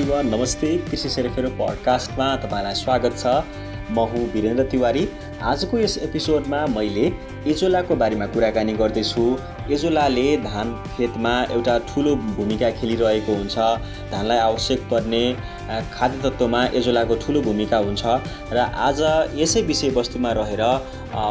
Everyone नमस्ते कृषि सेरेफेरो पडकास्टमा तपाईँलाई स्वागत छ। म हुँ वीरेन्द्र तिवारी आजको यस एपिसोडमा मैले एजोलाको बारेमा कुराकानी गर्दैछु। एजोलाले धान खेतमा एउटा ठुलो भूमिका खेलिरहेको हुन्छ। धानलाई आवश्यक पर्ने खाद्य तत्त्वमा एजोलाको ठुलो भूमिका हुन्छ र आज यसै विषयवस्तुमा रहेर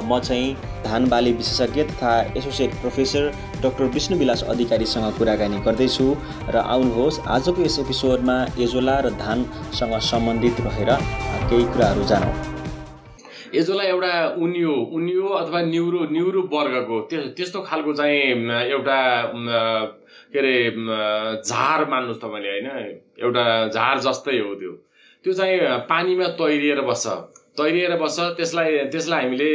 म चाहिँ धान बाली विशेषज्ञ तथा एसोसिएट प्रोफेसर डक्टर विष्णुविलास अधिकारीसँग कुराकानी गर्दैछु र आउनुहोस् आजको यस एपिसोडमा एजोला र धानसँग सम्बन्धित रहेर केही कुराहरू जानौँ। एजोला एउटा उनियो उनियो अथवा न्युरो न्युरो वर्गको त्यस्तो खालको चाहिँ एउटा के अरे झार मान्नुहोस् तपाईँले होइन? एउटा झार जस्तै हो त्यो। त्यो चाहिँ पानीमा तैरिएर बस्छ। तैरिएर बस्छ त्यसलाई त्यसलाई हामीले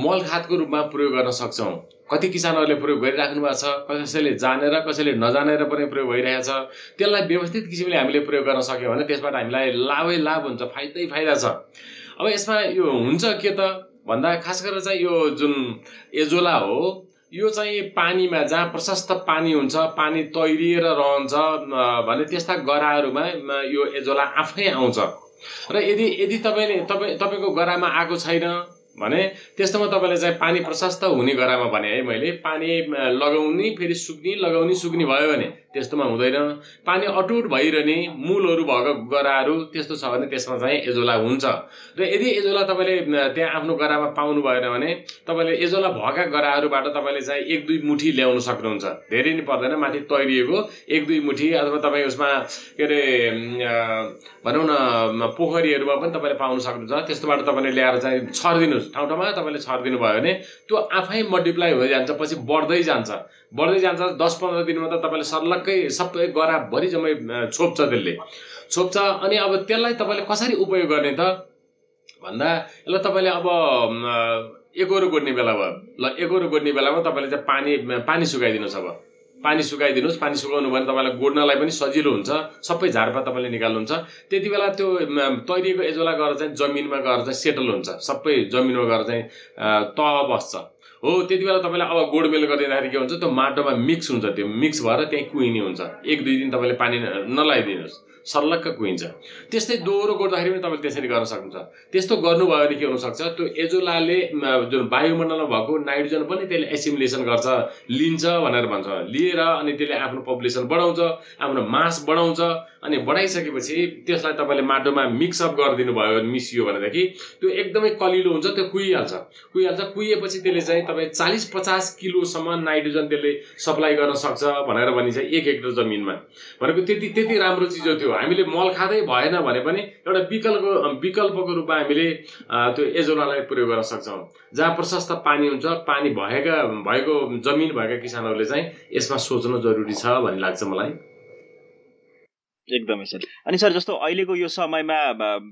मल खादको रूपमा प्रयोग गर्न सक्छौँ। कति किसानहरूले प्रयोग गरिराख्नु भएको छ कसैले जानेर कसैले नजानेर पनि प्रयोग भइरहेको छ। त्यसलाई व्यवस्थित किसिमले हामीले प्रयोग गर्न सक्यौँ भने त्यसबाट हामीलाई लाभै लाभ हुन्छ फाइदै फाइदा छ। अब यसमा यो हुन्छ के त? भन्दा खास गरेर चाहिँ यो जुन एजोला हो यो चाहिँ पानीमा जहाँ प्रशस्त पानी हुन्छ पानी तैरिएर रहन्छ भने त्यस्ता गराहरूमा यो एजोला आफै आउँछ। र यदि यदि तपाईँले तपाईँ तपाईँको गरामा आएको छैन भने त्यस्तोमा तपाईँले चाहिँ पानी प्रशस्त हुने गरामा भने है मैले पानी लगाउने फेरि सुक्ने लगाउने सुक्ने भयो भने त्यस्तोमा हुँदैन। पानी अटुट भइरहने मूलहरू भएको गराहरू त्यस्तो छ भने त्यसमा चाहिँ एजोला हुन्छ। र यदि एजोला तपाईँले त्यहाँ आफ्नो गरामा पाउनु भएन भने तपाईँले एजोला भएका गराहरूबाट तपाईँले चाहिँ एक दुई मुठी ल्याउनु सक्नुहुन्छ। धेरै नै पर्दैन माथि तैरिएको एक दुई मुठी अथवा तपाईँ उसमा के अरे भनौँ न पोखरीहरूमा पनि तपाईँले पाउनु सक्नुहुन्छ। त्यस्तोबाट तपाईँले ल्याएर चाहिँ छरिदिनुहोस्। ठाउँ ठाउँमा तपाईँले छरिदिनु भयो भने त्यो आफै मल्टिप्लाई हुँदै जान्छ पछि बढ्दै जान्छ। बढ्दै जान्छ दस पन्ध्र दिनमा त तपाईँले सर्लक्कै सबै गराभरि जम्मै छोप्छ त्यसले। छोप्छ अनि अब त्यसलाई तपाईँले कसरी उपयोग गर्ने त? भन्दा यसलाई तपाईँले अब एकोरो गोड्ने बेला भयो ल एकोरो गोड्ने बेलामा तपाईँले चाहिँ पानी पानी सुकाइदिनुहोस् अब। पानी सुकाइदिनुहोस् पानी सुकाउनु भने तपाईँलाई गोड्नलाई पनि सजिलो हुन्छ सबै झारपात तपाईँले निकाल्नुहुन्छ। त्यति बेला त्यो तैरिएको एजोला गएर चाहिँ जमिनमा गएर चाहिँ सेटल हुन्छ सबै जमिनमा गएर चाहिँ तह बस्छ। हो त्यति बेला तपाईँले अब गोडमेल गरिदिँदाखेरि के हुन्छ त्यो माटोमा मिक्स हुन्छ त्यो मिक्स भएर त्यहीँ कुहिने हुन्छ। एक दुई दिन तपाईँले पानी नलाइदिनुहोस्। सर्लक्क कुहिन्छ। त्यस्तै दोहोरो गोड्दाखेरि पनि तपाईँले त्यसरी गर्न सक्नुहुन्छ। त्यस्तो गर्नुभयो भने के हुनसक्छ त्यो एजोलाले जुन वायुमण्डलमा भएको नाइट्रोजन पनि त्यसले एसिमुलेसन गर्छ लिन्छ भनेर भन्छ। लिएर अनि त्यसले आफ्नो पपुलेसन बढाउँछ आफ्नो मास बढाउँछ अनि बढाइसकेपछि त्यसलाई तपाईँले माटोमा मिक्सअप गरिदिनु भयो मिसियो भनेदेखि त्यो एकदमै कलिलो हुन्छ त्यो कुहिहाल्छ। कुहिहाल्छ कुहिएपछि त्यसले चाहिँ तपाईँ चालिस पचास किलोसम्म नाइट्रोजन त्यसले सप्लाई गर्न सक्छ भनेर भनिन्छ एक हेक्टर जमिनमा। भनेको त्यति त्यति राम्रो चिज हो हामीले मल खाँदै भएन भने पनि एउटा विकल्पको विकल्पको रूपमा हामीले त्यो एजोलालाई प्रयोग गर्न सक्छौँ। जहाँ प्रशस्त पानी हुन्छ पानी भएका भएको जमिन भएका किसानहरूले चाहिँ यसमा सोच्नु जरुरी छ भन्ने लाग्छ मलाई। एकदमै सर अनि सर जस्तो अहिलेको यो समयमा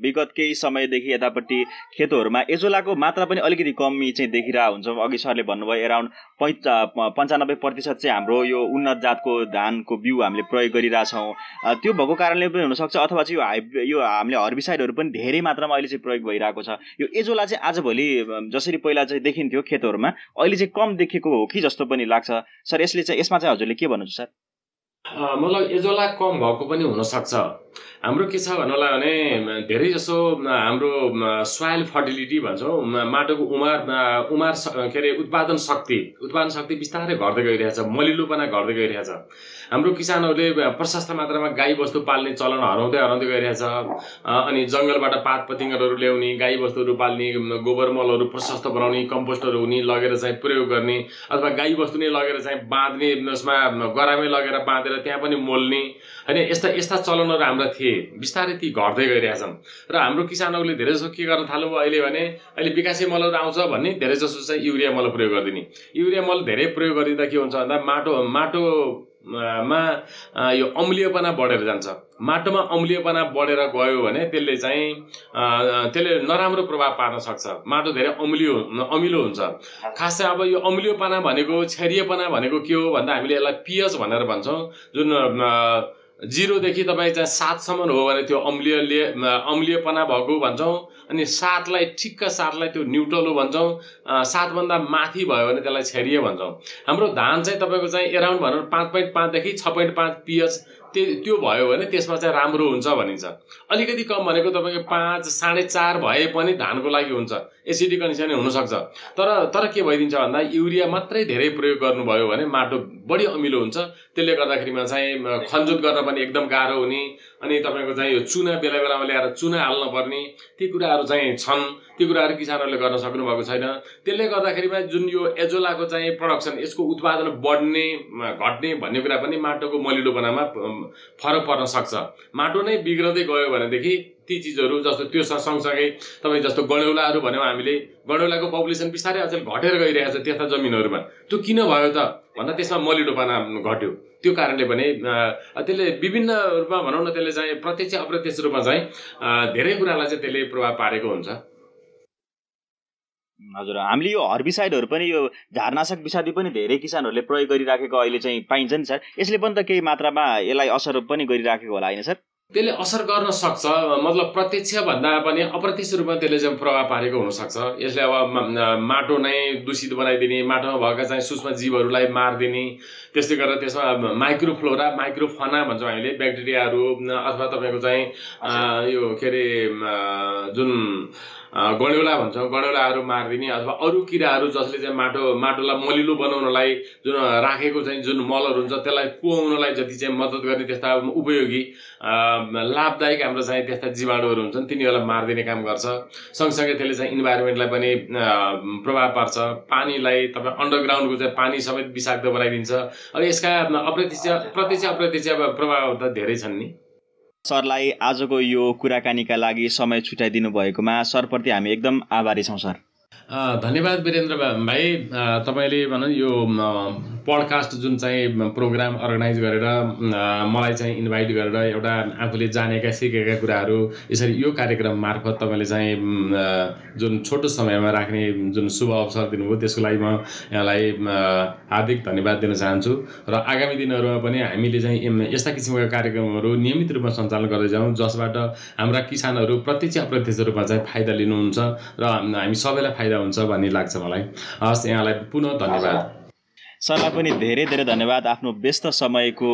विगत केही समयदेखि यतापट्टि खेतहरूमा एजोलाको मात्रा पनि अलिकति कमी चाहिँ देखिरहेको हुन्छ। अघि सरले भन्नुभयो एराउन्ड पैँच पन्चानब्बे प्रतिशत चाहिँ हाम्रो यो उन्नत जातको धानको बिउ हामीले प्रयोग गरिरहेछौँ। त्यो भएको कारणले पनि हुनसक्छ अथवा चाहिँ यो हाइब यो हामीले हर्बिसाइडहरू पनि धेरै मात्रामा अहिले चाहिँ प्रयोग भइरहेको छ। यो एजोला चाहिँ आजभोलि जसरी पहिला चाहिँ देखिन्थ्यो खेतहरूमा अहिले चाहिँ कम देखेको हो कि जस्तो पनि लाग्छ। सर यसले चाहिँ यसमा चाहिँ हजुरले के भन्नुहुन्छ सर? मतलब एजोला कम भएको पनि हुनसक्छ। हाम्रो के छ भन्नुलाई भने धेरै जसो हाम्रो सोइल फर्टिलिटी भन्छौँ माटोको उमार उमार के अरे उत्पादन शक्ति उत्पादन शक्ति बिस्तारै घट्दै गइरहेछ मलिलोपना घट्दै गइरहेछ। हाम्रो किसानहरूले प्रशस्त मात्रामा गाई बस्तु पाल्ने चलन हराउँदै हराउँदै गइरहेछ। अनि जङ्गलबाट पात पतिङ्गरहरू ल्याउने गाई बस्तुहरू पाल्ने गोबर मलहरू प्रशस्त बनाउने कम्पोस्टहरू हुने लगेर चाहिँ प्रयोग गर्ने अथवा गाई बस्तु नै लगेर चाहिँ बाँध्ने उसमा गरामै लगेर बाँधेर त्यहाँ पनि मोल्ने होइन यस्ता यस्ता चलनहरू हाम्रा थिए। बिस्तारै ती घट्दै गइरहेछन्। र हाम्रो किसानहरूले धेरै जसो के गर्न थाल्नुभयो अहिले भने अहिले विकासे मलहरू आउँछ भन्ने धेरै जसो चाहिँ युरिया मल प्रयोग गरिदिने। युरिया मल धेरै प्रयोग गरिदिँदा के हुन्छ भन्दा माटो माटो मा यो अम्लीयपना बढेर जान्छ। माटोमा अम्लीयपना बढेर गयो भने त्यसले चाहिँ त्यसले नराम्रो प्रभाव पार्न सक्छ। माटो धेरै अम्लियो अमिलो हुन्छ। खास चाहिँ अब यो अम्लियोपना भनेको क्षारीयपना भनेको के हो भन्दा हामीले यसलाई पिएच भनेर भन्छौँ जुन जिरोदेखि तपाईँ चाहिँ सातसम्म हो भने त्यो अम्लीयले अम्लीयपना भएको भन्छौँ अनि सातलाई ठिक्क सातलाई त्यो न्युट्रल हो भन्छौँ। सातभन्दा माथि भयो भने त्यसलाई क्षारीय भन्छौँ। हाम्रो धान चाहिँ तपाईँको चाहिँ एराउन्ड भनौँ पाँच पोइन्ट पाँचदेखि छ पोइन्ट पाँच पिएच त्यो भयो भने त्यसमा चाहिँ राम्रो हुन्छ भनिन्छ। अलिकति कम भनेको तपाईँको पाँच साढे चार भए पनि धानको लागि हुन्छ। एसिडी कन्डिसनै हुनसक्छ। तर तर के भइदिन्छ भन्दा युरिया मात्रै धेरै प्रयोग गर्नुभयो भने माटो बढी अमिलो हुन्छ। त्यसले गर्दाखेरिमा चाहिँ खनजोत गर्न पनि एकदम गाह्रो हुने। अनि तपाईँको चाहिँ यो चुना बेला बेलामा ल्याएर चुना हाल्न पर्ने ती कुराहरू चाहिँ छन्। ती कुराहरू किसानहरूले गर्न सक्नुभएको छैन। त्यसले गर्दाखेरिमा जुन यो एजोलाको चाहिँ प्रडक्सन यसको उत्पादन बढ्ने घट्ने भन्ने कुरा पनि माटोको मलिलोपनामा फरक पर्न सक्छ। माटो नै बिग्रँदै गयो भनेदेखि ती चिजहरू जस्तो त्यो सँगसँगै तपाईँ जस्तो गडौलाहरू भन्यौँ हामीले गडौलाको पपुलेसन बिस्तारै अचेल घटेर गइरहेको छ त्यस्ता जमिनहरूमा। त्यो किन भयो त? भन्दा त्यसमा मलिडोपना घट्यो। त्यो कारणले पनि त्यसले विभिन्न रूपमा भनौँ न त्यसले चाहिँ प्रत्यक्ष अप्रत्यक्ष रूपमा चाहिँ धेरै कुरालाई चाहिँ त्यसले प्रभाव पारेको हुन्छ। हजुर हामीले यो हर्बिसाइडहरू पनि यो झारनाशक विषादी पनि धेरै किसानहरूले प्रयोग गरिराखेको अहिले चाहिँ पाइन्छ नि सर। यसले पनि त केही मात्रामा यसलाई असर पनि गरिराखेको होला होइन सर? त्यसले असर गर्न सक्छ मतलब प्रत्यक्ष भन्दा पनि अप्रत्यक्ष रूपमा त्यसले चाहिँ प्रभाव पारेको हुनसक्छ। यसले अब माटो नै दूषित बनाइदिने माटोमा भएका चाहिँ सूक्ष्म जीवहरूलाई मारिदिने त्यस्तै गरेर त्यसमा माइक्रोफ्लोरा माइक्रोफना भन्छौँ हामीले ब्याक्टेरियाहरू अथवा तपाईँको चाहिँ यो के अरे जुन गणेउला भन्छौँ। गणेउलाहरू मारिदिने अथवा अरू किराहरू जसले चाहिँ माटो माटोलाई मलिलो बनाउनलाई जुन राखेको चाहिँ जुन मलहरू हुन्छ त्यसलाई कुहाउनलाई जति चाहिँ मद्दत गर्ने त्यस्ता उपयोगी लाभदायक हाम्रो चाहिँ त्यस्ता जीवाणुहरू हुन्छन् तिनीहरूलाई मारिदिने काम गर्छ। सँगसँगै त्यसले चाहिँ इन्भाइरोमेन्टलाई पनि प्रभाव पार्छ। पानीलाई तपाईँ अन्डरग्राउन्डको चाहिँ पानी समेत विषाक्त बनाइदिन्छ। अब यसका अप्रत्यक्ष प्रत्यक्ष अप्रत्यक्ष प्रभाव त धेरै छन् नि। सरलाई आजको यो कुराकानीका लागि समय छुट्याइदिनु भएकोमा सरप्रति हामी एकदम आभारी छौँ सर। धन्यवाद वीरेन्द्र भाइ। तपाईँले भनौँ यो पडकास्ट जुन चाहिँ प्रोग्राम अर्गनाइज गरेर मलाई चाहिँ इन्भाइट गरेर एउटा आफूले जानेका सिकेका कुराहरू यसरी यो कार्यक्रम मार्फत तपाईँले चाहिँ जुन छोटो समयमा राख्ने जुन शुभ अवसर दिनुभयो त्यसको लागि म यहाँलाई हार्दिक धन्यवाद दिन चाहन्छु। र आगामी दिनहरूमा पनि हामीले चाहिँ यस्ता किसिमका कार्यक्रमहरू नियमित रूपमा सञ्चालन गर्दै जाउँ जसबाट हाम्रा किसानहरू प्रत्यक्ष अप्रत्यक्ष रूपमा चाहिँ फाइदा लिनुहुन्छ र हामी सबैलाई फाइदा हुन्छ भन्ने लाग्छ मलाई। हस् यहाँलाई पुनः धन्यवाद। सरलाई पनि धेरै धेरै धन्यवाद आफ्नो व्यस्त समयको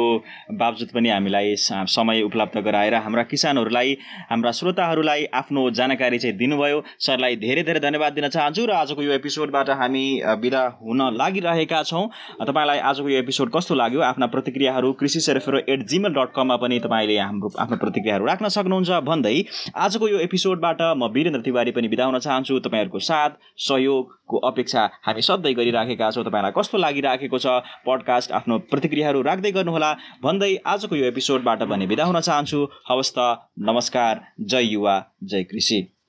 बावजुद पनि हामीलाई समय उपलब्ध गराएर हाम्रा किसानहरूलाई हाम्रा श्रोताहरूलाई आफ्नो जानकारी चाहिँ दिनुभयो। सरलाई धेरै धेरै धन्यवाद दिन चाहन्छु र आजको यो एपिसोडबाट हामी बिदा हुन लागिरहेका छौँ। तपाईँलाई आजको यो एपिसोड कस्तो लाग्यो? आफ्ना प्रतिक्रियाहरू कृषि सेरेफेरो एट जिमेल डट कममा पनि तपाईँले हाम्रो आफ्नो प्रतिक्रियाहरू राख्न सक्नुहुन्छ भन्दै आजको यो एपिसोडबाट म वीरेन्द्र तिवारी पनि बिदा हुन चाहन्छु। तपाईँहरूको साथ सहयोगको अपेक्षा हामी सधैँ गरिराखेका छौँ। तपाईँलाई कस्तो लागिरहेको राखेको छ। पडकास्ट आफ्नो प्रतिक्रियाहरू राख्दै गर्नुहोला। भन्दै आजको यो एपिसोडबाट भने बिदा हुन चाहन्छु। हवस् त नमस्कार। जय युवा जय कृषि।